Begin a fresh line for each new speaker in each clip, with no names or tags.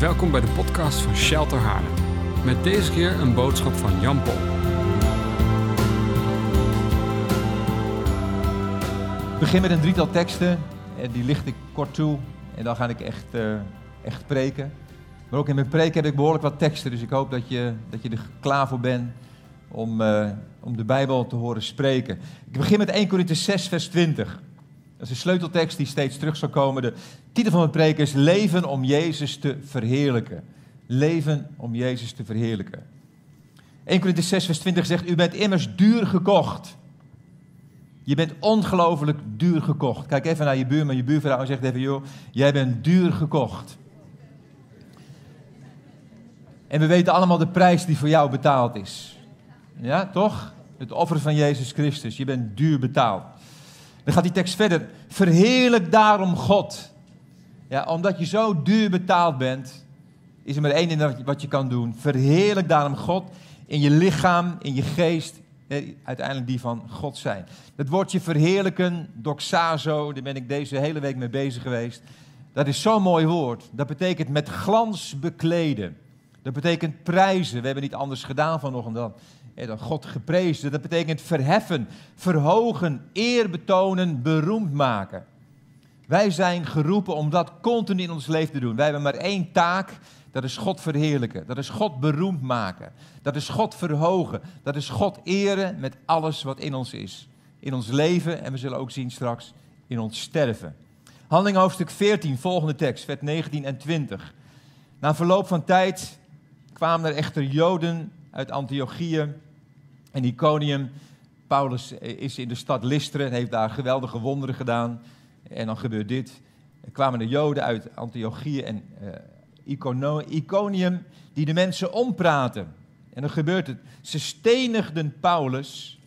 Welkom bij de podcast van Shelter Haarlem. Met deze keer een boodschap van Jan Pol.
Ik begin met een drietal teksten. En die licht ik kort toe. En dan ga ik echt, eh, echt preken. Maar ook in mijn preek heb ik behoorlijk wat teksten. Dus ik hoop dat je, dat je er klaar voor bent om, eh, om de Bijbel te horen spreken. Ik begin met 1 Korinther 6, vers 20. Dat is een sleuteltekst die steeds terug zal komen. De titel van mijn preek is Leven om Jezus te verheerlijken. Leven om Jezus te verheerlijken. 1 Korinther 6, vers 20 zegt: U bent immers duur gekocht. Je bent ongelooflijk duur gekocht. Kijk even naar je buurman, je buurvrouw en zegt even: joh, jij bent duur gekocht. En we weten allemaal de prijs die voor jou betaald is. Ja, toch? Het offer van Jezus Christus. Je bent duur betaald. Dan gaat die tekst verder. Verheerlijk daarom God. Ja, omdat je zo duur betaald bent, is er maar één ding wat je kan doen. Verheerlijk daarom God in je lichaam, in je geest, uiteindelijk die van God zijn. Het woordje verheerlijken, doxazo, daar ben ik deze hele week mee bezig geweest. Dat is zo'n mooi woord. Dat betekent met glans bekleden. Dat betekent prijzen. We hebben niet anders gedaan vanochtend dan dat God geprezen. Dat betekent verheffen, verhogen, eer betonen, beroemd maken. Wij zijn geroepen om dat continu in ons leven te doen. Wij hebben maar één taak, dat is God verheerlijken. Dat is God beroemd maken. Dat is God verhogen. Dat is God eren met alles wat in ons is. In ons leven en we zullen ook zien straks in ons sterven. Handeling hoofdstuk 14, volgende tekst, vers 19 en 20. Na verloop van tijd kwamen er echter Joden uit Antiochië en Iconium. Paulus is in de stad Lystra en heeft daar geweldige wonderen gedaan. En dan gebeurt dit. Er kwamen de Joden uit Antiochië en uh, Iconium die de mensen ompraten. En dan gebeurt het. Ze stenigden Paulus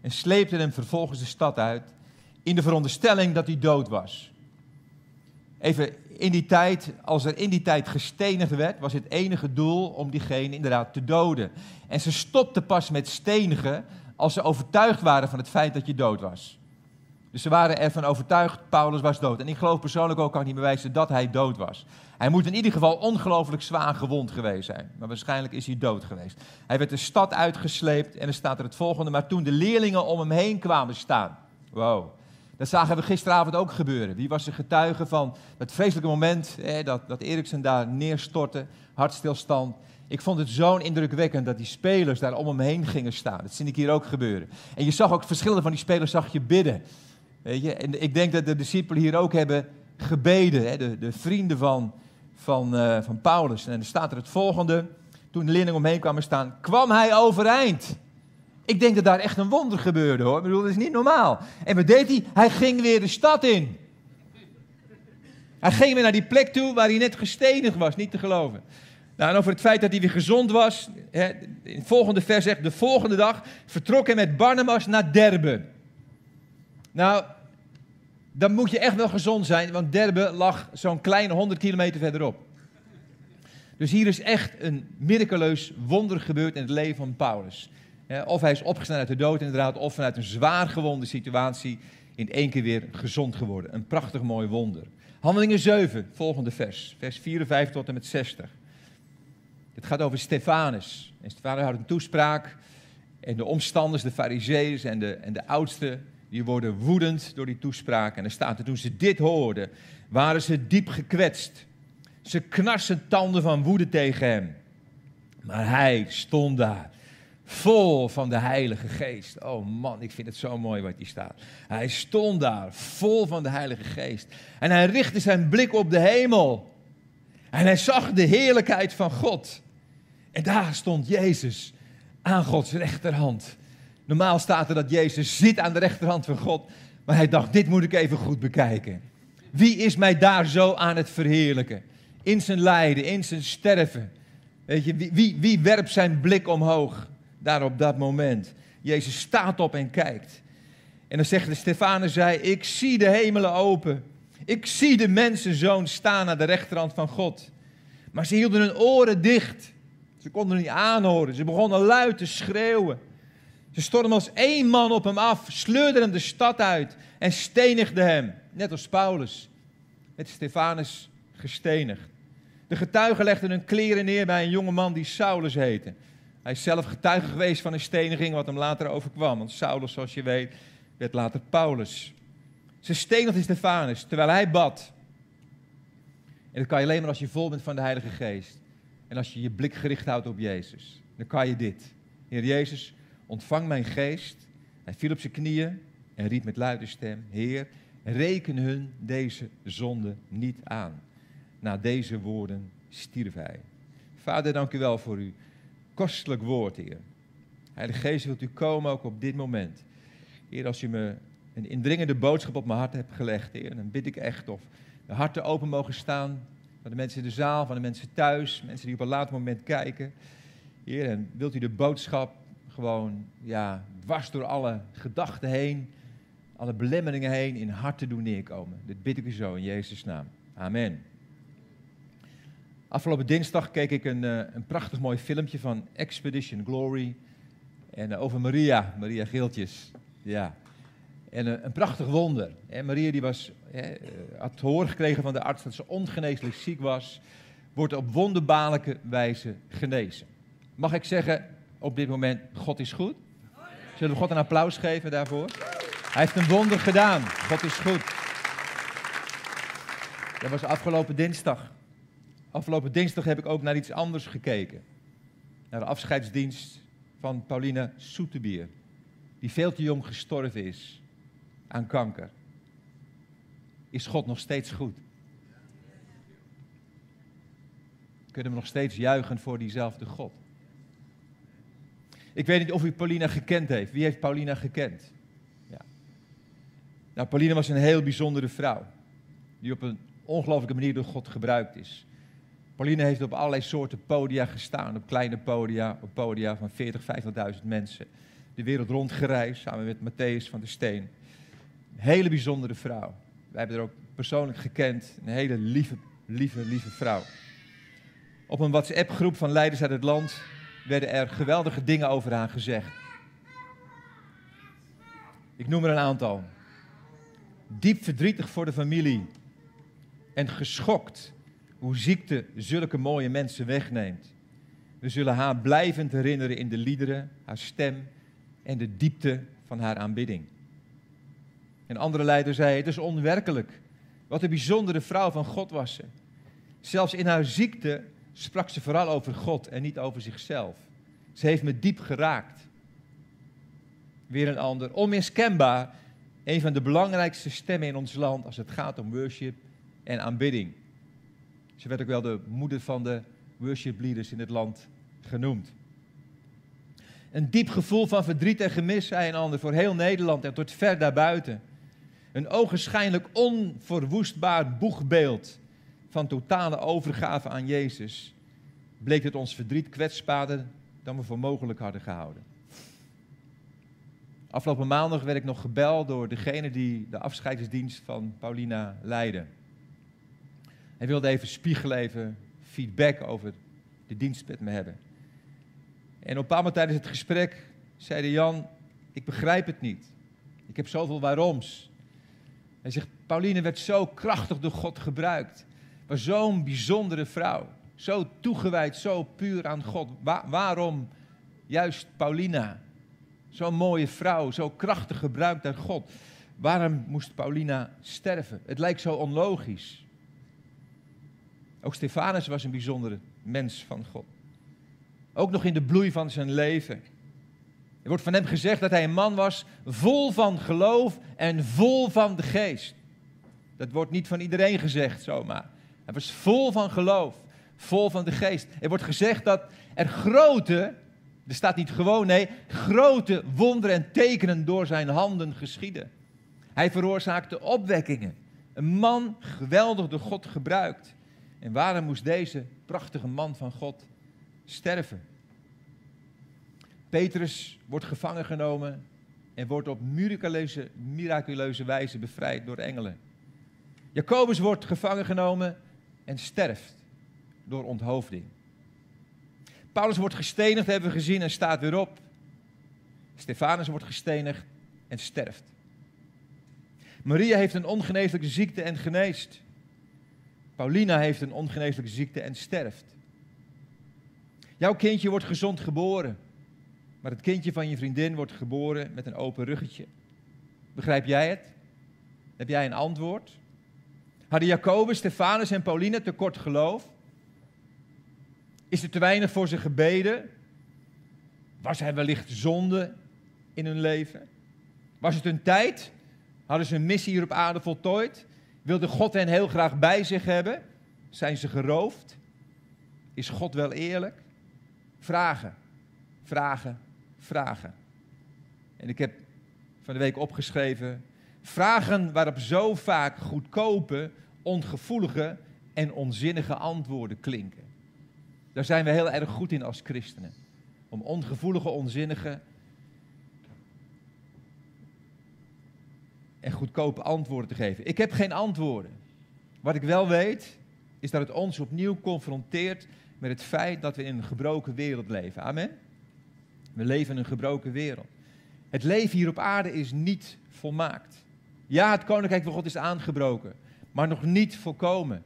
en sleepten hem vervolgens de stad uit in de veronderstelling dat hij dood was. Even in die tijd, als er in die tijd gestenigd werd, was het enige doel om diegene inderdaad te doden. En ze stopten pas met stenigen als ze overtuigd waren van het feit dat je dood was. Dus ze waren ervan overtuigd, Paulus was dood. En ik geloof persoonlijk ook, kan ik niet bewijzen, dat hij dood was. Hij moet in ieder geval ongelooflijk zwaar gewond geweest zijn. Maar waarschijnlijk is hij dood geweest. Hij werd de stad uitgesleept en er staat er het volgende. Maar toen de leerlingen om hem heen kwamen staan. Wow. Dat zagen we gisteravond ook gebeuren. Wie was er getuige van het vreselijke moment dat, dat Eriksen daar neerstortte, hartstilstand. Ik vond het zo'n indrukwekkend dat die spelers daar om hem heen gingen staan. Dat zie ik hier ook gebeuren. En je zag ook verschillende van die spelers zag je bidden. Weet je? En ik denk dat de discipelen hier ook hebben gebeden. Hè? De, de, vrienden van, van, uh, van Paulus. En er staat er het volgende. Toen de leerlingen omheen kwamen staan, kwam hij overeind. Ik denk dat daar echt een wonder gebeurde hoor. Ik bedoel, dat is niet normaal. En wat deed hij? Hij ging weer de stad in. Hij ging weer naar die plek toe waar hij net gestenigd was, niet te geloven. Nou, en over het feit dat hij weer gezond was. Hè, in het volgende vers zegt, de volgende dag vertrok hij met Barnabas naar Derbe. Nou, dan moet je echt wel gezond zijn, want Derbe lag zo'n kleine 100 kilometer verderop. Dus hier is echt een miraculeus wonder gebeurd in het leven van Paulus. Of hij is opgestaan uit de dood inderdaad, of vanuit een zwaar gewonde situatie in één keer weer gezond geworden. Een prachtig mooi wonder. Handelingen 7, volgende vers, vers 54 tot en met 60. Het gaat over Stefanus. En Stefanus houdt een toespraak en de omstanders, de fariseeërs en de, en de oudsten, die worden woedend door die toespraak. En er staat er, toen ze dit hoorden, waren ze diep gekwetst. Ze knarsen tanden van woede tegen hem. Maar hij stond daar vol van de Heilige Geest. Oh man, ik vind het zo mooi wat hier staat. Hij stond daar, vol van de Heilige Geest. En hij richtte zijn blik op de hemel. En hij zag de heerlijkheid van God. En daar stond Jezus aan Gods rechterhand. Normaal staat er dat Jezus zit aan de rechterhand van God. Maar hij dacht, dit moet ik even goed bekijken. Wie is mij daar zo aan het verheerlijken? In zijn lijden, in zijn sterven. Weet je, wie, wie, wie werpt zijn blik omhoog? Daar op dat moment. Jezus staat op en kijkt. En dan zegt de Stefanus, zei, ik zie de hemelen open. Ik zie de mensenzoon staan aan de rechterhand van God. Maar ze hielden hun oren dicht. Ze konden niet aanhoren. Ze begonnen luid te schreeuwen. Ze stormden als één man op hem af, sleurden hem de stad uit en stenigden hem. Net als Paulus. Met Stefanus gestenigd. De getuigen legden hun kleren neer bij een jonge man die Saulus heette. Hij is zelf getuige geweest van een steniging wat hem later overkwam. Want Saulus, zoals je weet, werd later Paulus. Ze stenigden Stefanus terwijl hij bad. En dat kan je alleen maar als je vol bent van de Heilige Geest. En als je je blik gericht houdt op Jezus. Dan kan je dit. Heer Jezus, ontvang mijn geest. Hij viel op zijn knieën en riep met luide stem: Heer, reken hun deze zonde niet aan. Na deze woorden stierf hij. Vader, dank u wel voor uw kostelijk woord, Heer. Heilige Geest, wilt u komen ook op dit moment. Heer, als u me een indringende boodschap op mijn hart hebt gelegd, Heer, dan bid ik echt of de harten open mogen staan van de mensen in de zaal, van de mensen thuis, mensen die op een later moment kijken. Heer, en wilt u de boodschap gewoon ja, dwars door alle gedachten heen, alle belemmeringen heen, in harten doen neerkomen. Dit bid ik u zo in Jezus' naam. Amen. Afgelopen dinsdag keek ik een, uh, een prachtig mooi filmpje van Expedition Glory. En uh, over Maria, Maria Geeltjes. Ja. En uh, een prachtig wonder. Maria die was, had te horen gekregen van de arts dat ze ongeneeslijk ziek was. Wordt op wonderbaarlijke wijze genezen. Mag ik zeggen, op dit moment, God is goed? Zullen we God een applaus geven daarvoor? Hij heeft een wonder gedaan. God is goed. Dat was afgelopen dinsdag. Afgelopen dinsdag heb ik ook naar iets anders gekeken. Naar de afscheidsdienst van Paulina Soetebier. Die veel te jong gestorven is aan kanker. Is God nog steeds goed? Kunnen we nog steeds juichen voor diezelfde God? Ik weet niet of u Paulina gekend heeft. Wie heeft Paulina gekend? Ja. Nou, Paulina was een heel bijzondere vrouw. Die op een ongelooflijke manier door God gebruikt is. Pauline heeft op allerlei soorten podia gestaan. Op kleine podia, op podia van 40, 50.000 mensen. De wereld rondgereisd, samen met Matthäus van der Steen. Een hele bijzondere vrouw. Wij hebben haar ook persoonlijk gekend. Een hele lieve, lieve, lieve vrouw. Op een WhatsApp-groep van leiders uit het land werden er geweldige dingen over haar gezegd. Ik noem er een aantal. Diep verdrietig voor de familie en geschokt hoe ziekte zulke mooie mensen wegneemt. We zullen haar blijvend herinneren in de liederen, haar stem en de diepte van haar aanbidding. Een andere leider zei: Het is onwerkelijk. Wat een bijzondere vrouw van God was ze. Zelfs in haar ziekte sprak ze vooral over God en niet over zichzelf. Ze heeft me diep geraakt. Weer een ander. Onmiskenbaar een van de belangrijkste stemmen in ons land als het gaat om worship en aanbidding. Ze werd ook wel de moeder van de worship leaders in het land genoemd. Een diep gevoel van verdriet en gemis, zei een ander, voor heel Nederland en tot ver daarbuiten. Een ogenschijnlijk onverwoestbaar boegbeeld van totale overgave aan Jezus. Bleek het ons verdriet kwetsbaarder dan we voor mogelijk hadden gehouden. Afgelopen maandag werd ik nog gebeld door degene die de afscheidsdienst van Paulina leidde. Hij wilde even spiegelen, even feedback over de dienst met me hebben. En op een paar moment tijdens het gesprek zei Jan, ik begrijp het niet. Ik heb zoveel waaroms. Hij zegt, Pauline werd zo krachtig door God gebruikt. Was zo'n bijzondere vrouw. Zo toegewijd, zo puur aan God. waarom juist Paulina? Zo'n mooie vrouw, zo krachtig gebruikt door God. Waarom moest Paulina sterven? Het lijkt zo onlogisch. Ook Stefanus was een bijzondere mens van God. Ook nog in de bloei van zijn leven. Er wordt van hem gezegd dat hij een man was vol van geloof en vol van de geest. Dat wordt niet van iedereen gezegd zomaar. Hij was vol van geloof, vol van de geest. Er wordt gezegd dat er grote, er staat niet gewoon, nee, grote wonderen en tekenen door zijn handen geschieden. Hij veroorzaakte opwekkingen. Een man geweldig door God gebruikt. En waarom moest deze prachtige man van God sterven? Petrus wordt gevangen genomen en wordt op miraculeuze, miraculeuze wijze bevrijd door engelen. Jacobus wordt gevangen genomen en sterft door onthoofding. Paulus wordt gestenigd, hebben we gezien, en staat weer op. Stefanus wordt gestenigd en sterft. Maria heeft een ongeneeslijke ziekte en geneest. Paulina heeft een ongeneeslijke ziekte en sterft. Jouw kindje wordt gezond geboren, maar het kindje van je vriendin wordt geboren met een open ruggetje. Begrijp jij het? Heb jij een antwoord? Hadden Jacobus, Stefanus en Paulina tekort geloof? Is er te weinig voor ze gebeden? Was er wellicht zonde in hun leven? Was het hun tijd? Hadden ze een missie hier op aarde voltooid? Wilde God hen heel graag bij zich hebben? Zijn ze geroofd? Is God wel eerlijk? Vragen, vragen, vragen. En ik heb van de week opgeschreven: vragen waarop zo vaak goedkope, ongevoelige en onzinnige antwoorden klinken. Daar zijn we heel erg goed in als christenen. Om ongevoelige, onzinnige en goedkope antwoorden te geven. Ik heb geen antwoorden. Wat ik wel weet, is dat het ons opnieuw confronteert met het feit dat we in een gebroken wereld leven. Amen. We leven in een gebroken wereld. Het leven hier op aarde is niet volmaakt. Ja, het koninkrijk van God is aangebroken, maar nog niet volkomen.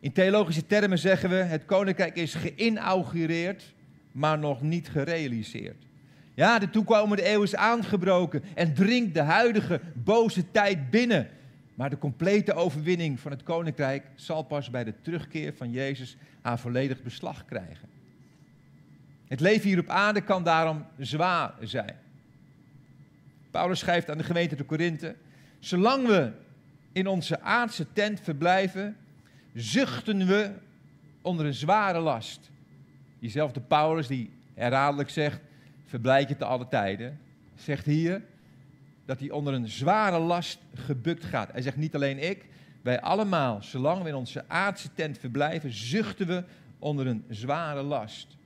In theologische termen zeggen we: het koninkrijk is geïnaugureerd, maar nog niet gerealiseerd. Ja, de toekomende eeuw is aangebroken en dringt de huidige boze tijd binnen. Maar de complete overwinning van het koninkrijk zal pas bij de terugkeer van Jezus aan volledig beslag krijgen. Het leven hier op aarde kan daarom zwaar zijn. Paulus schrijft aan de gemeente de Korinthe: Zolang we in onze aardse tent verblijven, zuchten we onder een zware last. Diezelfde Paulus die herhaaldelijk zegt: Verblijd je te alle tijden, zegt hier dat hij onder een zware last gebukt gaat. Hij zegt niet alleen ik, wij allemaal, zolang we in onze aardse tent verblijven, zuchten we onder een zware last.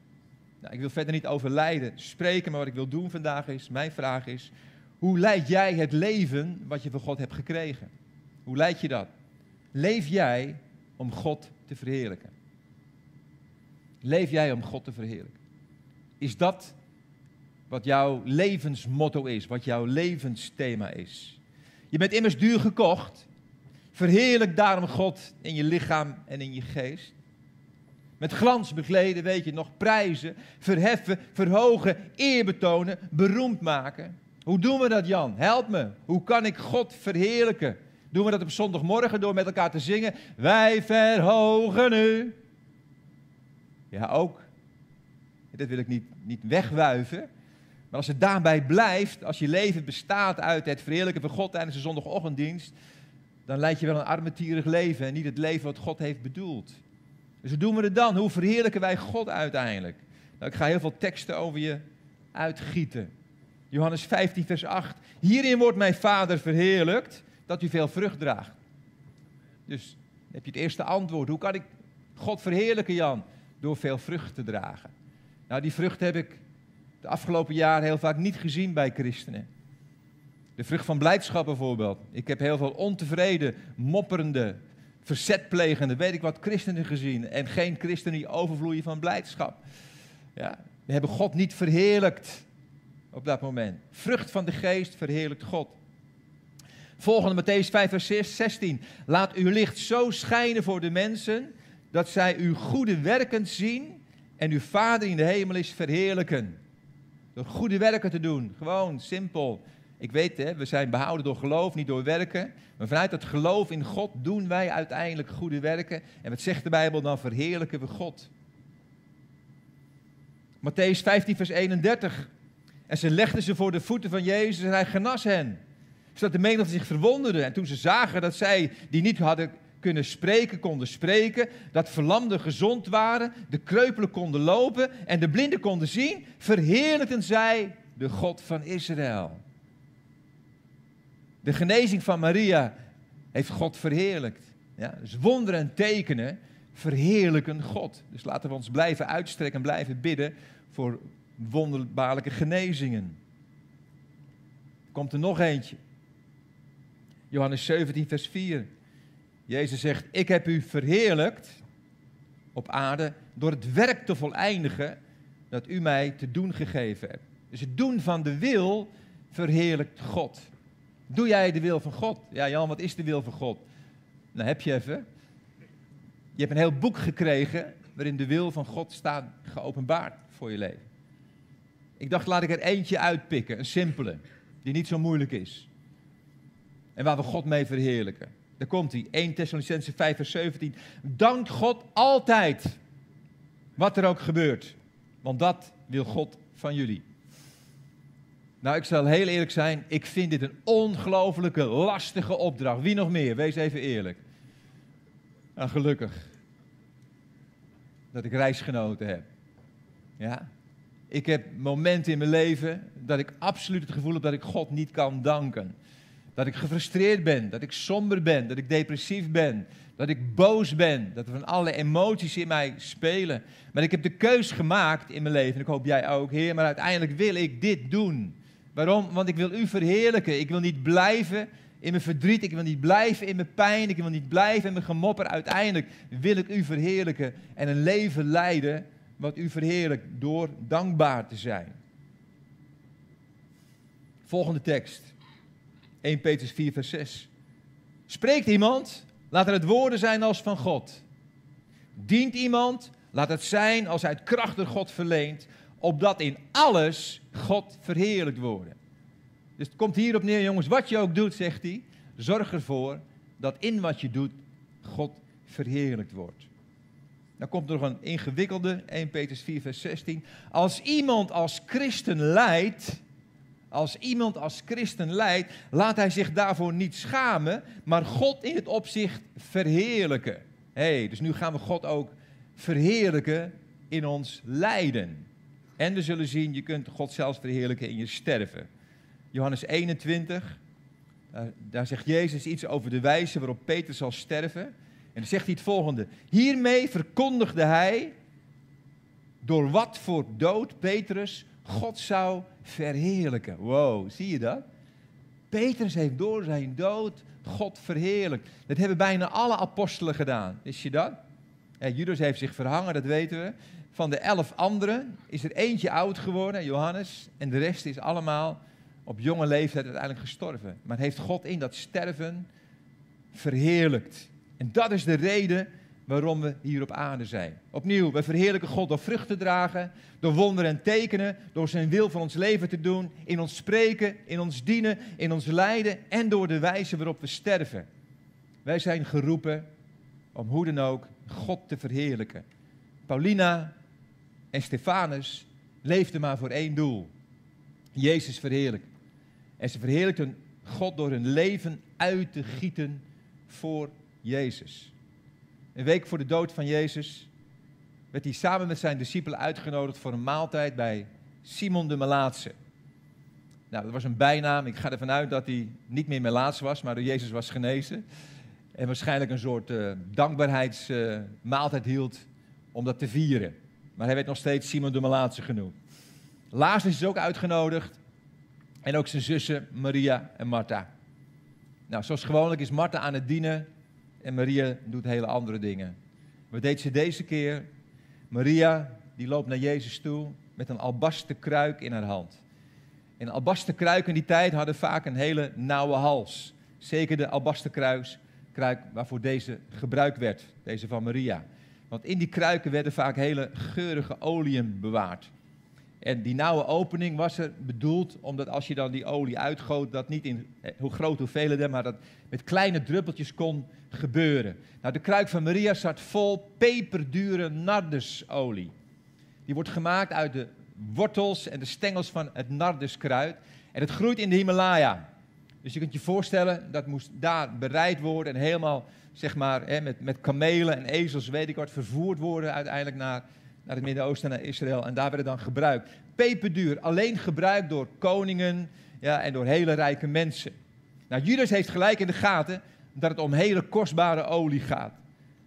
Nou, ik wil verder niet over lijden spreken, maar wat ik wil doen vandaag is, mijn vraag is, hoe leid jij het leven wat je van God hebt gekregen? Hoe leid je dat? Leef jij om God te verheerlijken? Leef jij om God te verheerlijken? Is dat wat jouw levensmotto is, wat jouw levensthema is? Je bent immers duur gekocht. Verheerlijk daarom God in je lichaam en in je geest. Met glans bekleden, weet je nog, prijzen, verheffen, verhogen, eer betonen, beroemd maken. Hoe doen we dat, Jan? Help me. Hoe kan ik God verheerlijken? Doen we dat op zondagmorgen door met elkaar te zingen? Wij verhogen u. Ja, ook. Dat wil ik niet, niet wegwuiven. Maar als het daarbij blijft, als je leven bestaat uit het verheerlijken van God tijdens de zondagochtenddienst, dan leid je wel een armetierig leven en niet het leven wat God heeft bedoeld. Dus hoe doen we het dan? Hoe verheerlijken wij God uiteindelijk? Nou, ik ga heel veel teksten over je uitgieten. Johannes 15, vers 8. Hierin wordt mijn Vader verheerlijkt, dat u veel vrucht draagt. Dus heb je het eerste antwoord. Hoe kan ik God verheerlijken, Jan? Door veel vrucht te dragen. Nou, die vrucht heb ik de afgelopen jaren heel vaak niet gezien bij christenen. De vrucht van blijdschap bijvoorbeeld. Ik heb heel veel ontevreden, mopperende, verzetplegende, weet ik wat, christenen gezien. En geen christenen die overvloeien van blijdschap. Ja, we hebben God niet verheerlijkt op dat moment. Vrucht van de geest verheerlijkt God. Volgende Matthäus 5 vers 16. Laat uw licht zo schijnen voor de mensen, dat zij uw goede werken zien en uw Vader in de hemel is verheerlijken. Door goede werken te doen. Gewoon, simpel. Ik weet, hè, we zijn behouden door geloof, niet door werken. Maar vanuit het geloof in God doen wij uiteindelijk goede werken. En wat zegt de Bijbel? Dan verheerlijken we God. Matthäus 15, vers 31. En ze legden ze voor de voeten van Jezus en hij genas hen. Zodat de menigte zich verwonderde. En toen ze zagen dat zij, die niet hadden kunnen spreken, konden spreken. Dat verlamden gezond waren. De kreupelen konden lopen. En de blinden konden zien. Verheerlijkten zij de God van Israël. De genezing van Maria heeft God verheerlijkt. Ja, dus wonderen en tekenen verheerlijken God. Dus laten we ons blijven uitstrekken en blijven bidden voor wonderbaarlijke genezingen. Komt er nog eentje. Johannes 17, vers 4. Jezus zegt, ik heb u verheerlijkt op aarde door het werk te voleindigen dat u mij te doen gegeven hebt. Dus het doen van de wil verheerlijkt God. Doe jij de wil van God? Ja, Jan, wat is de wil van God? Nou, heb je even. Je hebt een heel boek gekregen waarin de wil van God staat geopenbaard voor je leven. Ik dacht, laat ik er eentje uitpikken, een simpele, die niet zo moeilijk is. En waar we God mee verheerlijken. Daar komt hij, 1 Thessalonicense 5 vers 17. Dank God altijd, wat er ook gebeurt. Want dat wil God van jullie. Nou, ik zal heel eerlijk zijn, ik vind dit een ongelooflijke lastige opdracht. Wie nog meer? Wees even eerlijk. Nou, gelukkig dat ik reisgenoten heb. Ja? Ik heb momenten in mijn leven dat ik absoluut het gevoel heb dat ik God niet kan danken. Dat ik gefrustreerd ben, dat ik somber ben, dat ik depressief ben, dat ik boos ben, dat er van alle emoties in mij spelen. Maar ik heb de keus gemaakt in mijn leven, en ik hoop jij ook, Heer, maar uiteindelijk wil ik dit doen. Waarom? Want ik wil u verheerlijken. Ik wil niet blijven in mijn verdriet, ik wil niet blijven in mijn pijn, ik wil niet blijven in mijn gemopper. Uiteindelijk wil ik u verheerlijken en een leven leiden wat u verheerlijkt door dankbaar te zijn. Volgende tekst. 1 Petrus 4, vers 6. Spreekt iemand, laat het woorden zijn als van God. Dient iemand, laat het zijn als uit kracht door God verleent, opdat in alles God verheerlijkt worden. Dus het komt hierop neer, jongens, wat je ook doet, zegt hij, zorg ervoor dat in wat je doet God verheerlijkt wordt. Dan komt er nog een ingewikkelde, 1 Petrus 4, vers 16. Als iemand als christen leidt, als iemand als christen leidt, laat hij zich daarvoor niet schamen, maar God in het opzicht verheerlijken. hey, dus nu gaan we God ook verheerlijken in ons lijden. En we zullen zien, je kunt God zelfs verheerlijken in je sterven. Johannes 21, daar, daar zegt Jezus iets over de wijze waarop Peter zal sterven. En dan zegt hij het volgende. Hiermee verkondigde hij door wat voor dood Petrus God zou verheerlijken. Wow, zie je dat? Petrus heeft door zijn dood God verheerlijkt. Dat hebben bijna alle apostelen gedaan. Wist je dat? Judas heeft zich verhangen, dat weten we. Van de elf anderen is er eentje oud geworden, Johannes. En de rest is allemaal op jonge leeftijd uiteindelijk gestorven. Maar heeft God in dat sterven verheerlijkt. En dat is de reden waarom we hier op aarde zijn. Opnieuw, we verheerlijken God door vrucht te dragen, door wonderen en tekenen, door zijn wil van ons leven te doen, in ons spreken, in ons dienen, in ons lijden en door de wijze waarop we sterven. Wij zijn geroepen om hoe dan ook God te verheerlijken. Paulina en Stefanus leefden maar voor één doel: Jezus verheerlijken. En ze verheerlijkten God door hun leven uit te gieten voor Jezus. Een week voor de dood van Jezus werd hij samen met zijn discipelen uitgenodigd voor een maaltijd bij Simon de Melaatse. Nou, dat was een bijnaam. Ik ga ervan uit dat hij niet meer Melaats was, maar door Jezus was genezen. En waarschijnlijk een soort uh, dankbaarheidsmaaltijd uh, hield om dat te vieren. Maar hij werd nog steeds Simon de Melaatse genoemd. Lazarus is ook uitgenodigd. En ook zijn zussen Maria en Martha. Nou, zoals gewoonlijk is Martha aan het dienen en Maria doet hele andere dingen. Wat deed ze deze keer? Maria, die loopt naar Jezus toe met een albaste kruik in haar hand. En albaste kruik in die tijd hadden vaak een hele nauwe hals. Zeker de albaste kruik waarvoor deze gebruikt werd, deze van Maria. Want in die kruiken werden vaak hele geurige oliën bewaard. En die nauwe opening was er bedoeld omdat als je dan die olie uitgoot, dat niet in eh, hoe groot hoeveelheden, maar dat met kleine druppeltjes kon gebeuren. Nou, de kruik van Maria zat vol peperdure nardesolie. Die wordt gemaakt uit de wortels en de stengels van het narduskruid. En het groeit in de Himalaya. Dus je kunt je voorstellen, dat moest daar bereid worden en helemaal, zeg maar, hè, met, met kamelen en ezels, weet ik wat, vervoerd worden uiteindelijk naar naar het Midden-Oosten, naar Israël. En daar werd het dan gebruikt. Peperduur, alleen gebruikt door koningen ja, en door hele rijke mensen. Nou, Judas heeft gelijk in de gaten dat het om hele kostbare olie gaat.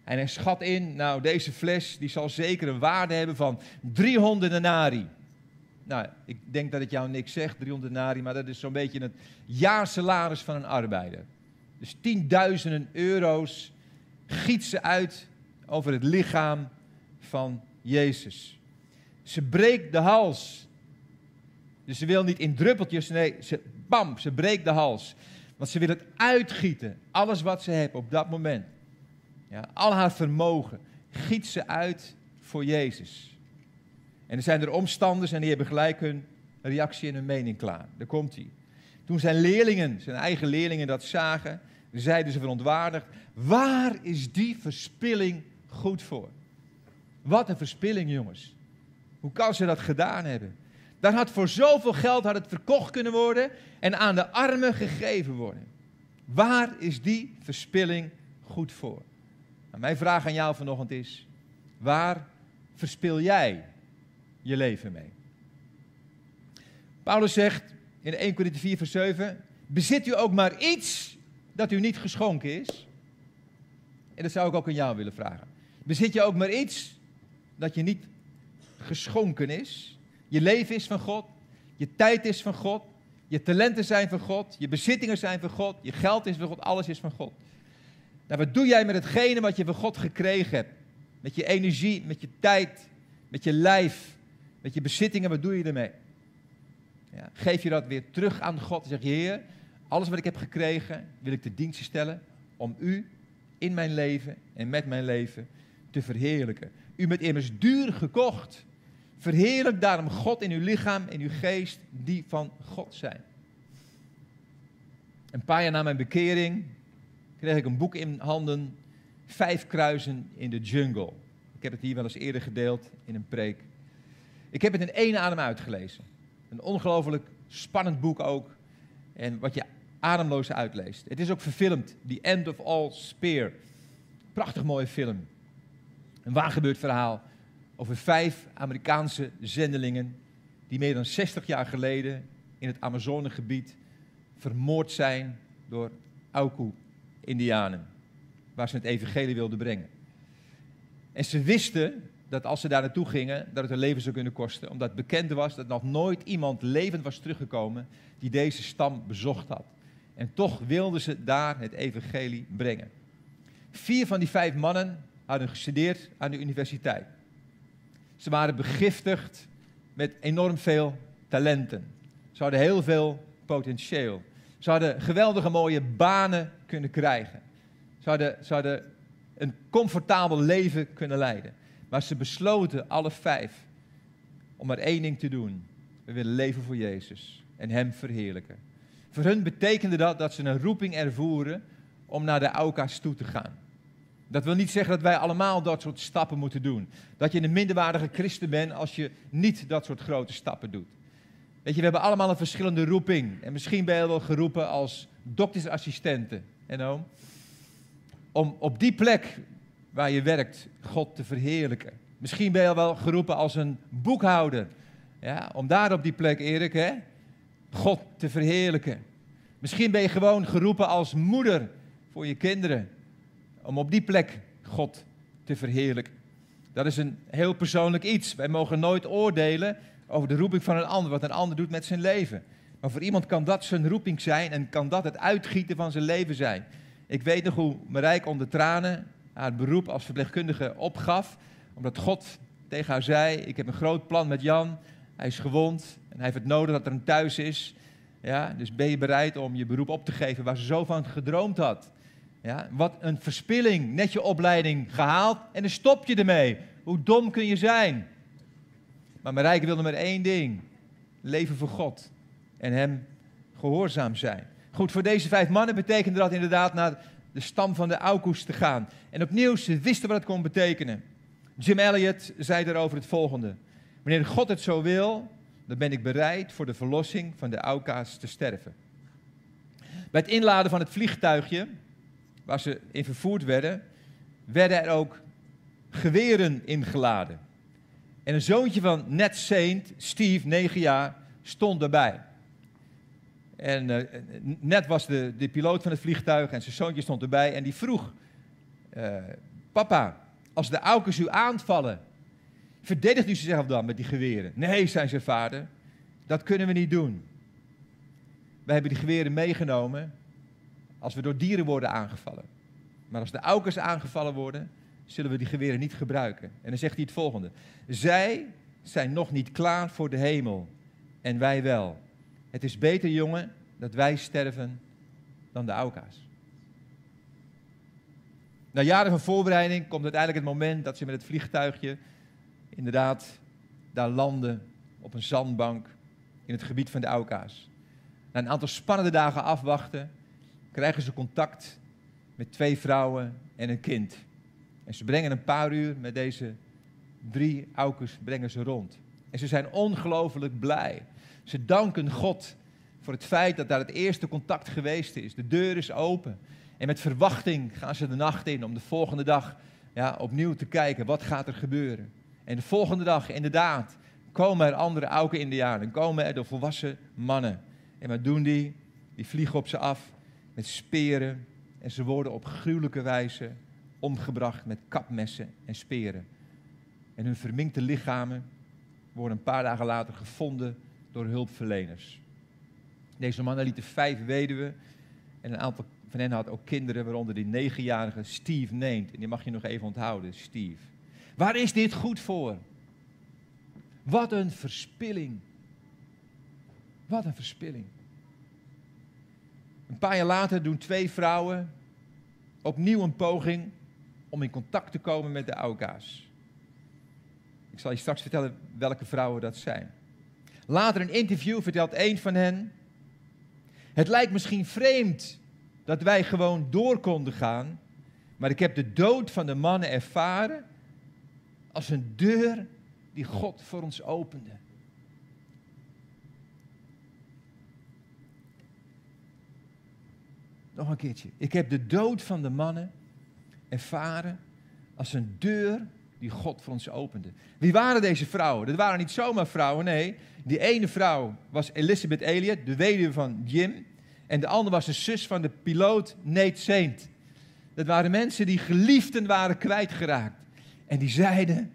En hij schat in, nou, deze fles die zal zeker een waarde hebben van 300 denari. Nou, ik denk dat het jou niks zegt, 300 denari, maar dat is zo'n beetje het jaarsalaris van een arbeider. Dus tienduizenden euro's giet ze uit over het lichaam van Jezus. Ze breekt de hals. Dus ze wil niet in druppeltjes, nee, ze, bam, ze breekt de hals. Want ze wil het uitgieten, alles wat ze heeft op dat moment. Ja, al haar vermogen giet ze uit voor Jezus. En er zijn er omstanders en die hebben gelijk hun reactie en hun mening klaar. Daar komt hij. Toen zijn leerlingen, zijn eigen leerlingen dat zagen, zeiden ze verontwaardigd, waar is die verspilling goed voor? Wat een verspilling, jongens. Hoe kan ze dat gedaan hebben? Dan had voor zoveel geld had het verkocht kunnen worden en aan de armen gegeven worden. Waar is die verspilling goed voor? Nou, mijn vraag aan jou vanochtend is: waar verspil jij je leven mee? Paulus zegt in 1 Corinthië 4, vers 7: Bezit u ook maar iets dat u niet geschonken is? En dat zou ik ook aan jou willen vragen. Bezit je ook maar iets dat je niet geschonken is? Je leven is van God, je tijd is van God, je talenten zijn van God, je bezittingen zijn van God, je geld is van God, alles is van God. Nou, wat doe jij met hetgene wat je van God gekregen hebt? Met je energie, met je tijd, met je lijf, met je bezittingen, wat doe je ermee? Ja, geef je dat weer terug aan God en zeg je, Heer, alles wat ik heb gekregen wil ik te dienst stellen om U in mijn leven en met mijn leven te verheerlijken. U bent immers duur gekocht. Verheerlijk daarom God in uw lichaam en uw geest die van God zijn. Een paar jaar na mijn bekering kreeg ik een boek in handen, Vijf kruisen in de jungle. Ik heb het hier wel eens eerder gedeeld in een preek. Ik heb het in één adem uitgelezen. Een ongelooflijk spannend boek ook. En wat je ademloos uitleest. Het is ook verfilmd, The End of All Spear. Prachtig mooie film. Een waargebeurd verhaal over vijf Amerikaanse zendelingen die meer dan 60 jaar geleden in het Amazonegebied vermoord zijn door Auku-Indianen, waar ze het evangelie wilden brengen. En ze wisten dat als ze daar naartoe gingen, dat het hun leven zou kunnen kosten, omdat bekend was dat nog nooit iemand levend was teruggekomen die deze stam bezocht had. En toch wilden ze daar het evangelie brengen. Vier van die vijf mannen hadden gestudeerd aan de universiteit. Ze waren begiftigd met enorm veel talenten. Ze hadden heel veel potentieel. Ze hadden geweldige mooie banen kunnen krijgen. Ze hadden een comfortabel leven kunnen leiden. Maar ze besloten, alle vijf, om maar één ding te doen. We willen leven voor Jezus en Hem verheerlijken. Voor hun betekende dat dat ze een roeping ervoeren om naar de Auka's toe te gaan. Dat wil niet zeggen dat wij allemaal dat soort stappen moeten doen. Dat je een minderwaardige christen bent als je niet dat soort grote stappen doet. Weet je, we hebben allemaal een verschillende roeping. En misschien ben je wel geroepen als doktersassistenten. En oom, om op die plek waar je werkt God te verheerlijken. Misschien ben je wel geroepen als een boekhouder. Ja, om daar op die plek, Erik, hè, God te verheerlijken. Misschien ben je gewoon geroepen als moeder voor je kinderen om op die plek God te verheerlijken. Dat is een heel persoonlijk iets. Wij mogen nooit oordelen over de roeping van een ander, wat een ander doet met zijn leven. Maar voor iemand kan dat zijn roeping zijn en kan dat het uitgieten van zijn leven zijn. Ik weet nog hoe Marijke onder tranen haar beroep als verpleegkundige opgaf, omdat God tegen haar zei: Ik heb een groot plan met Jan. Hij is gewond en hij heeft het nodig dat er een thuis is. Ja, dus ben je bereid om je beroep op te geven waar ze zo van gedroomd had? Ja, wat een verspilling, net je opleiding gehaald en dan stop je ermee. Hoe dom kun je zijn? Maar Marijke wilde maar één ding: leven voor God en Hem gehoorzaam zijn. Goed, voor deze vijf mannen betekende dat inderdaad naar de stam van de Aukus te gaan. En opnieuw, ze wisten wat het kon betekenen. Jim Elliot zei daarover het volgende: Wanneer God het zo wil, dan ben ik bereid voor de verlossing van de Auka's te sterven. Bij het inladen van het vliegtuigje waar ze in vervoerd werden, werden er ook geweren ingeladen. En een zoontje van Ned Saint, Steve, negen jaar, stond erbij. En uh, Ned was de, de piloot van het vliegtuig en zijn zoontje stond erbij en die vroeg, uh, papa, als de aukers u aanvallen, verdedigt u zichzelf dan met die geweren? Nee, zei zijn vader, dat kunnen we niet doen. We hebben die geweren meegenomen als we door dieren worden aangevallen. Maar als de aukers aangevallen worden, zullen we die geweren niet gebruiken. En dan zegt hij het volgende. Zij zijn nog niet klaar voor de hemel en wij wel. Het is beter, jongen, dat wij sterven dan de auka's. Na jaren van voorbereiding komt uiteindelijk het moment dat ze met het vliegtuigje inderdaad daar landen op een zandbank in het gebied van de Auka's. Na een aantal spannende dagen afwachten, krijgen ze contact met twee vrouwen en een kind. En ze brengen een paar uur met deze drie Aukers brengen ze rond. En ze zijn ongelooflijk blij. Ze danken God voor het feit dat daar het eerste contact geweest is. De deur is open. En met verwachting gaan ze de nacht in om de volgende dag ja, opnieuw te kijken. Wat gaat er gebeuren? En de volgende dag, inderdaad, komen er andere Auken-Indianen. Komen er de volwassen mannen. En wat doen die? Die vliegen op ze af met speren. En ze worden op gruwelijke wijze omgebracht met kapmessen en speren. En hun verminkte lichamen worden een paar dagen later gevonden door hulpverleners. Deze mannen lieten vijf weduwen en een aantal van hen had ook kinderen, waaronder die negenjarige Steve neemt. En die mag je nog even onthouden, Steve. Waar is dit goed voor? Wat een verspilling. Wat een verspilling. Een paar jaar later doen twee vrouwen opnieuw een poging om in contact te komen met de Auka's. Ik zal je straks vertellen welke vrouwen dat zijn. Later een interview vertelt een van hen. Het lijkt misschien vreemd dat wij gewoon door konden gaan, maar ik heb de dood van de mannen ervaren als een deur die God voor ons opende. Nog een keertje. Ik heb de dood van de mannen ervaren als een deur die God voor ons opende. Wie waren deze vrouwen? Dat waren niet zomaar vrouwen, nee. Die ene vrouw was Elizabeth Elliot, de weduwe van Jim. En de andere was de zus van de piloot Nate Saint. Dat waren mensen die geliefden waren kwijtgeraakt. En die zeiden,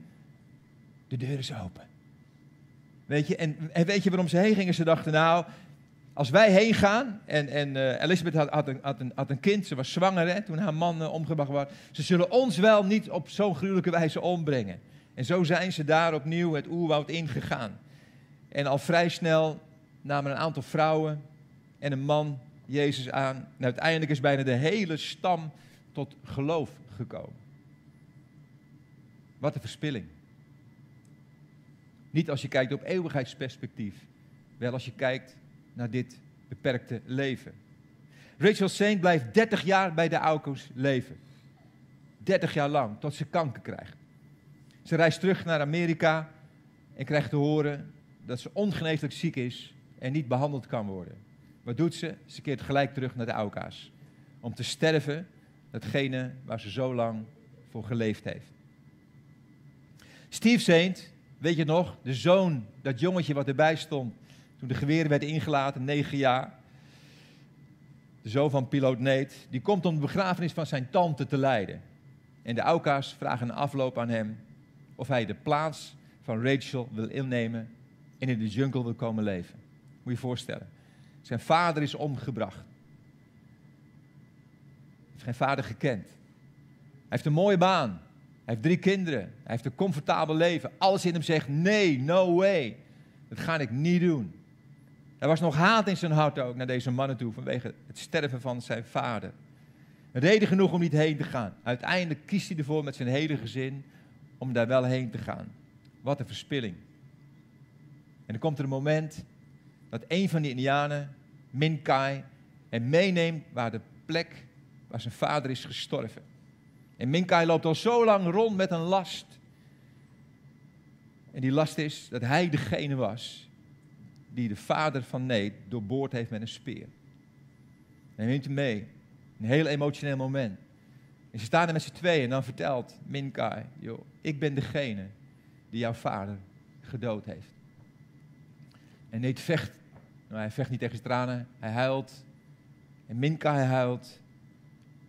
de deur is open. Weet je, en, en weet je waarom ze heen gingen? Ze dachten, nou, als wij heen gaan, en, en uh, Elisabeth had, had, een, had, een, had, een, kind, ze was zwanger hè, toen haar man uh, omgebracht was. Ze zullen ons wel niet op zo'n gruwelijke wijze ombrengen. En zo zijn ze daar opnieuw het oerwoud ingegaan. En al vrij snel namen een aantal vrouwen en een man Jezus aan. En uiteindelijk is bijna de hele stam tot geloof gekomen. Wat een verspilling. Niet als je kijkt op eeuwigheidsperspectief, wel als je kijkt naar dit beperkte leven. Rachel Saint blijft 30 jaar bij de Aukos leven. 30 jaar lang, tot ze kanker krijgt. Ze reist terug naar Amerika en krijgt te horen dat ze ongeneeslijk ziek is en niet behandeld kan worden. Wat doet ze? Ze keert gelijk terug naar de Auka's. Om te sterven, datgene waar ze zo lang voor geleefd heeft. Steve Saint, weet je nog, de zoon, dat jongetje wat erbij stond de geweren werden ingelaten, negen jaar. De zoon van piloot Nate, die komt om de begrafenis van zijn tante te leiden. En de Auka's vragen een afloop aan hem of hij de plaats van Rachel wil innemen en in de jungle wil komen leven. Moet je je voorstellen. Zijn vader is omgebracht. Hij heeft geen vader gekend. Hij heeft een mooie baan. Hij heeft drie kinderen. Hij heeft een comfortabel leven. Alles in hem zegt: nee, no way. Dat ga ik niet doen. Er was nog haat in zijn hart ook naar deze mannen toe vanwege het sterven van zijn vader. Reden genoeg om niet heen te gaan. Uiteindelijk kiest hij ervoor met zijn hele gezin om daar wel heen te gaan. Wat een verspilling. En dan komt er een moment dat een van die Indianen, Minkai, hem meeneemt waar de plek waar zijn vader is gestorven. En Minkai loopt al zo lang rond met een last. En die last is dat hij degene was die de vader van Neet doorboord heeft met een speer. En neemt hem mee. Een heel emotioneel moment. En ze staan er met z'n tweeën en dan vertelt Minkai, joh, ik ben degene die jouw vader gedood heeft. En Neet vecht. Nou, hij vecht niet tegen zijn tranen, hij huilt. En Minkai huilt.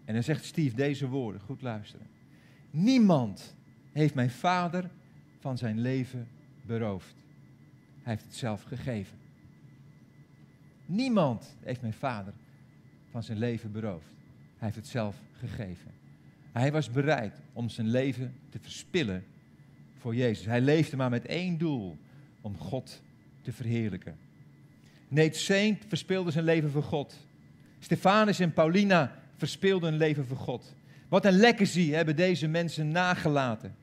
En dan zegt Steve deze woorden, goed luisteren. Niemand heeft mijn vader van zijn leven beroofd. Hij heeft het zelf gegeven. Niemand heeft mijn vader van zijn leven beroofd. Hij heeft het zelf gegeven. Hij was bereid om zijn leven te verspillen voor Jezus. Hij leefde maar met één doel: om God te verheerlijken. Nate Saint verspilde zijn leven voor God. Stefanus en Paulina verspeelden hun leven voor God. Wat een legacy hebben deze mensen nagelaten.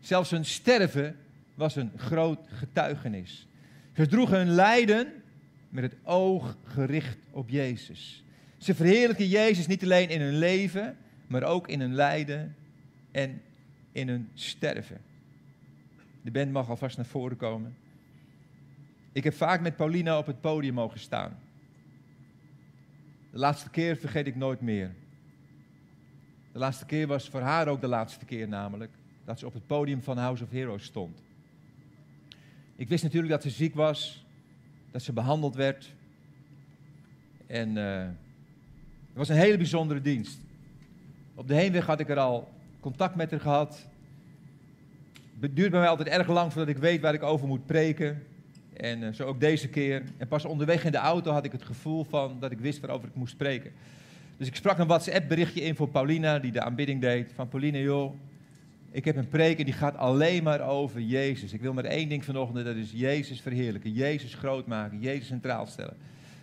Zelfs hun sterven was een groot getuigenis. Ze droegen hun lijden met het oog gericht op Jezus. Ze verheerlijken Jezus niet alleen in hun leven, maar ook in hun lijden en in hun sterven. De band mag alvast naar voren komen. Ik heb vaak met Paulina op het podium mogen staan. De laatste keer vergeet ik nooit meer. De laatste keer was voor haar ook de laatste keer namelijk dat ze op het podium van House of Heroes stond. Ik wist natuurlijk dat ze ziek was, dat ze behandeld werd. En uh, het was een hele bijzondere dienst. Op de heenweg had ik er al contact met haar gehad. Het duurt bij mij altijd erg lang voordat ik weet waar ik over moet preken. En uh, zo ook deze keer. En pas onderweg in de auto had ik het gevoel van dat ik wist waarover ik moest spreken. Dus ik sprak een WhatsApp berichtje in voor Paulina, die de aanbidding deed. Van Paulina, joh, ik heb een preek en die gaat alleen maar over Jezus. Ik wil maar één ding vanochtend, dat is Jezus verheerlijken, Jezus groot maken, Jezus centraal stellen.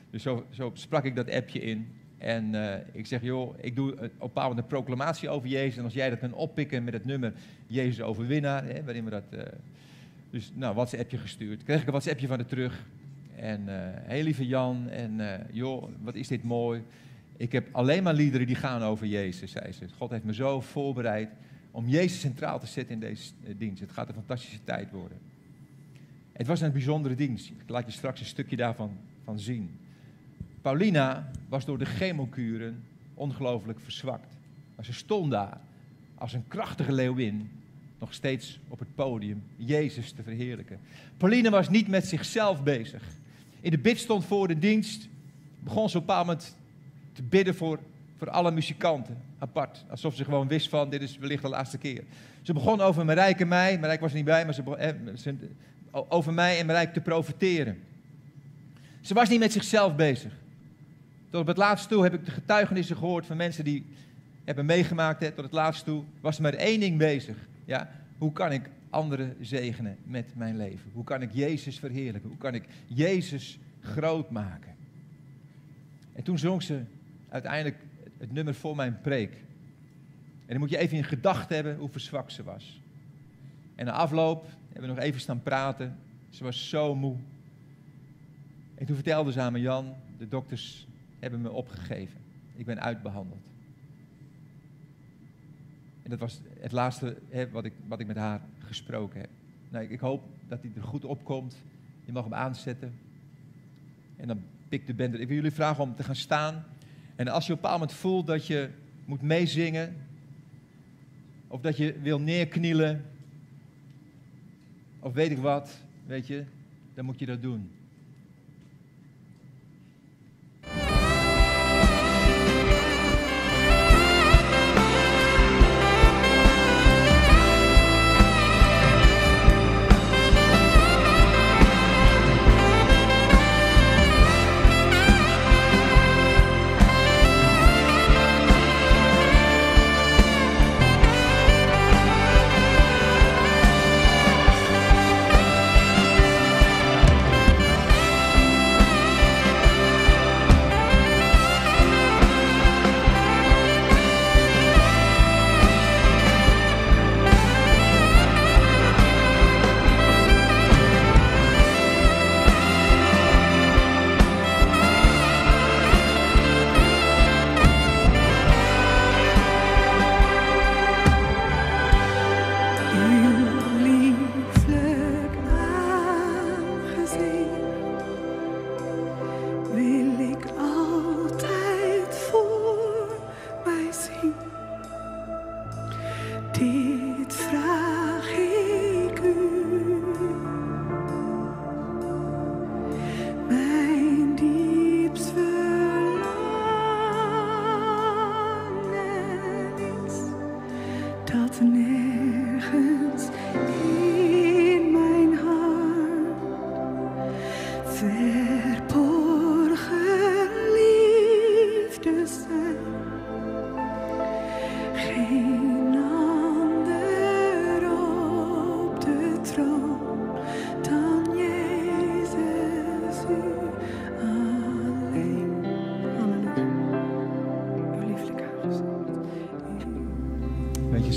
Dus zo, zo sprak ik dat appje in. En uh, ik zeg, joh, ik doe op een een proclamatie over Jezus. En als jij dat kan oppikken met het nummer Jezus overwinnaar, hè, waarin we dat... Uh, dus, nou, WhatsAppje gestuurd. Kreeg ik een WhatsAppje van de terug. En, uh, heel lieve Jan, en joh, wat is dit mooi. Ik heb alleen maar liederen die gaan over Jezus, zei ze. God heeft me zo voorbereid om Jezus centraal te zetten in deze eh, dienst. Het gaat een fantastische tijd worden. Het was een bijzondere dienst. Ik laat je straks een stukje daarvan van zien. Paulina was door de chemokuren ongelooflijk verzwakt. Maar ze stond daar als een krachtige leeuwin nog steeds op het podium Jezus te verheerlijken. Pauline was niet met zichzelf bezig. In de bid stond voor de dienst, begon ze op een bepaald moment te bidden voor voor alle muzikanten, apart. Alsof ze gewoon wist van, dit is wellicht de laatste keer. Ze begon over Marijke en mij, Marijke was er niet bij, maar ze begon, eh, over mij en Marijke te profiteren. Ze was niet met zichzelf bezig. Tot op het laatste toe heb ik de getuigenissen gehoord van mensen die hebben meegemaakt. Hè, tot het laatste toe was ze met één ding bezig. Ja, hoe kan ik anderen zegenen met mijn leven? Hoe kan ik Jezus verheerlijken? Hoe kan ik Jezus groot maken? En toen zong ze uiteindelijk het nummer voor mijn preek. En dan moet je even in gedachten hebben hoe verzwakt ze was. En na afloop hebben we nog even staan praten. Ze was zo moe. En toen vertelde ze aan me, Jan, de dokters hebben me opgegeven. Ik ben uitbehandeld. En dat was het laatste hè, wat, ik, wat ik met haar gesproken heb. Nou, ik, ik hoop dat hij er goed opkomt. Je mag hem aanzetten. En dan pikt de bender. Ik wil jullie vragen om te gaan staan. En als je op een bepaald moment voelt dat je moet meezingen, of dat je wil neerknielen, of weet ik wat, weet je, dan moet je dat doen.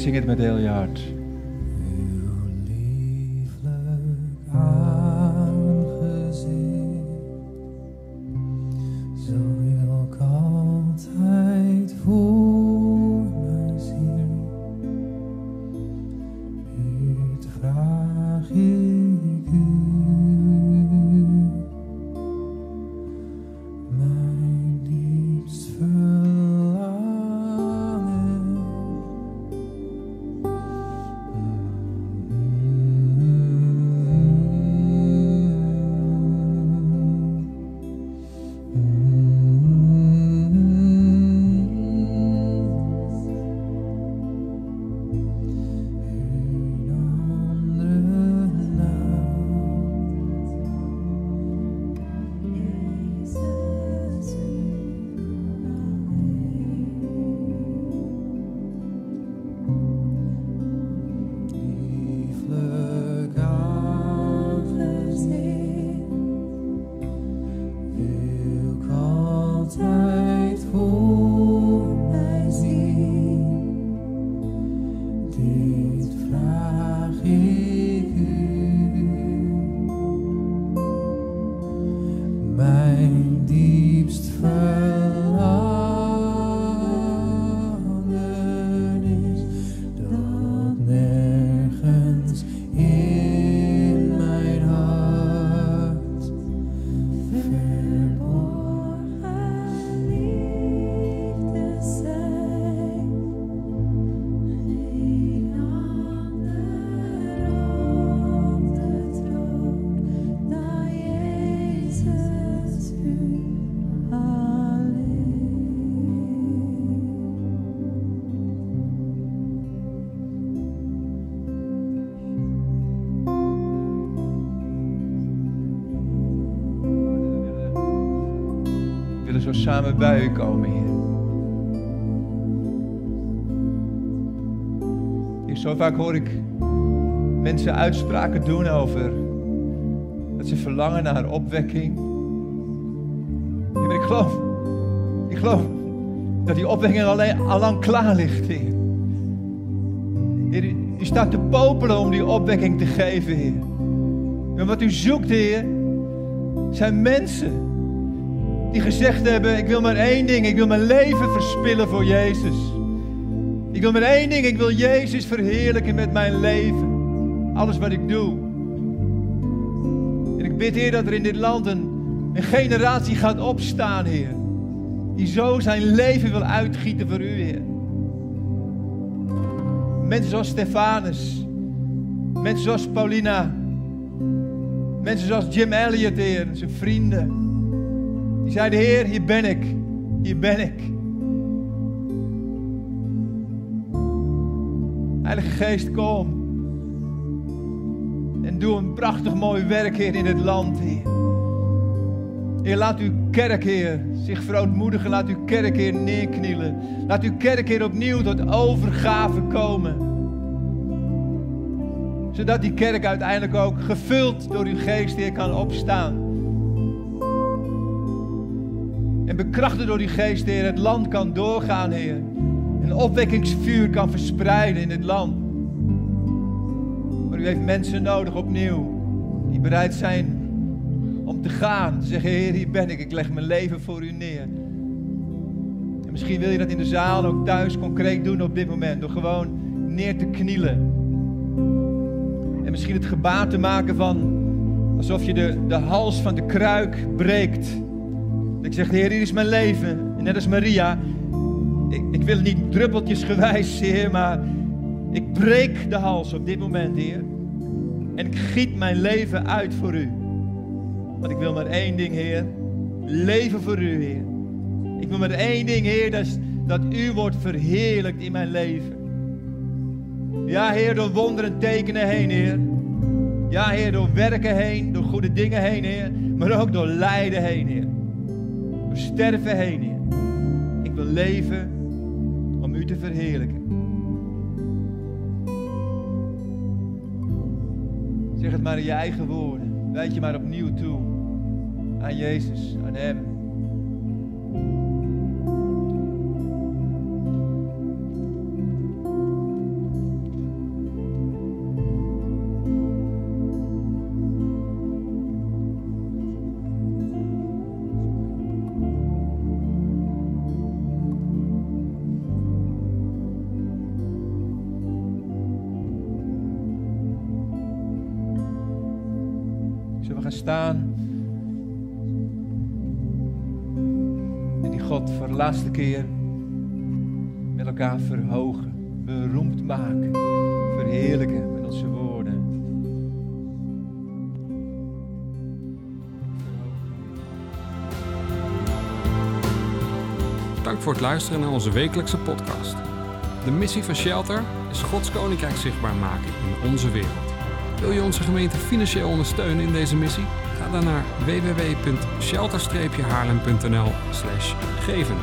Zing het met heel. Bij u komen, Heer. Zo vaak hoor ik mensen uitspraken doen over dat ze verlangen naar opwekking. Maar ik geloof, ik geloof dat die opwekking alleen, allang klaar ligt, Heer. U staat te popelen om die opwekking te geven, Heer. En wat u zoekt, Heer, zijn mensen die gezegd hebben: Ik wil maar één ding, ik wil mijn leven verspillen voor Jezus. Ik wil maar één ding, ik wil Jezus verheerlijken met mijn leven. Alles wat ik doe. En ik bid, Heer, dat er in dit land een, generatie gaat opstaan, Heer. Die zo zijn leven wil uitgieten voor U, Heer. Mensen zoals Stefanus. Mensen zoals Paulina. Mensen zoals Jim Elliot, Heer, zijn vrienden. Die zeiden, Heer, hier ben ik. Hier ben ik. Heilige Geest, kom. En doe een prachtig mooi werk, Heer, in het land, Heer. Heer, laat uw kerk, Heer, zich verootmoedigen. Laat uw kerk, Heer, neerknielen. Laat uw kerk, Heer, opnieuw tot overgave komen. Zodat die kerk uiteindelijk ook gevuld door uw geest, Heer, kan opstaan. En bekrachtigd door die geest, Heer, het land kan doorgaan, Heer. Een opwekkingsvuur kan verspreiden in het land. Maar u heeft mensen nodig opnieuw. Die bereid zijn om te gaan. Zeggen, Heer, hier ben ik. Ik leg mijn leven voor u neer. En misschien wil je dat in de zaal ook thuis concreet doen op dit moment. Door gewoon neer te knielen. En misschien het gebaar te maken van alsof je de, de hals van de kruik breekt. Ik zeg, Heer, hier is mijn leven. En net als Maria, ik, ik wil het niet druppeltjesgewijs, Heer, maar ik breek de hals op dit moment, Heer. En ik giet mijn leven uit voor U. Want ik wil maar één ding, Heer. Leven voor U, Heer. Ik wil maar één ding, Heer, dat, dat U wordt verheerlijkt in mijn leven. Ja, Heer, door wonderen tekenen heen, Heer. Ja, Heer, door werken heen, door goede dingen heen, Heer. Maar ook door lijden heen, Heer. Sterven heen, Heer. Ik wil leven om U te verheerlijken. Zeg het maar in je eigen woorden. Wijd je maar opnieuw toe. Aan Jezus, aan Hem. Met elkaar verhogen, beroemd maken, verheerlijken met onze woorden.
Dank voor het luisteren naar onze wekelijkse podcast. De missie van Shelter is Gods Koninkrijk zichtbaar maken in onze wereld. Wil je onze gemeente financieel ondersteunen in deze missie? Ga dan naar www.shelter-haarlem.nl geven.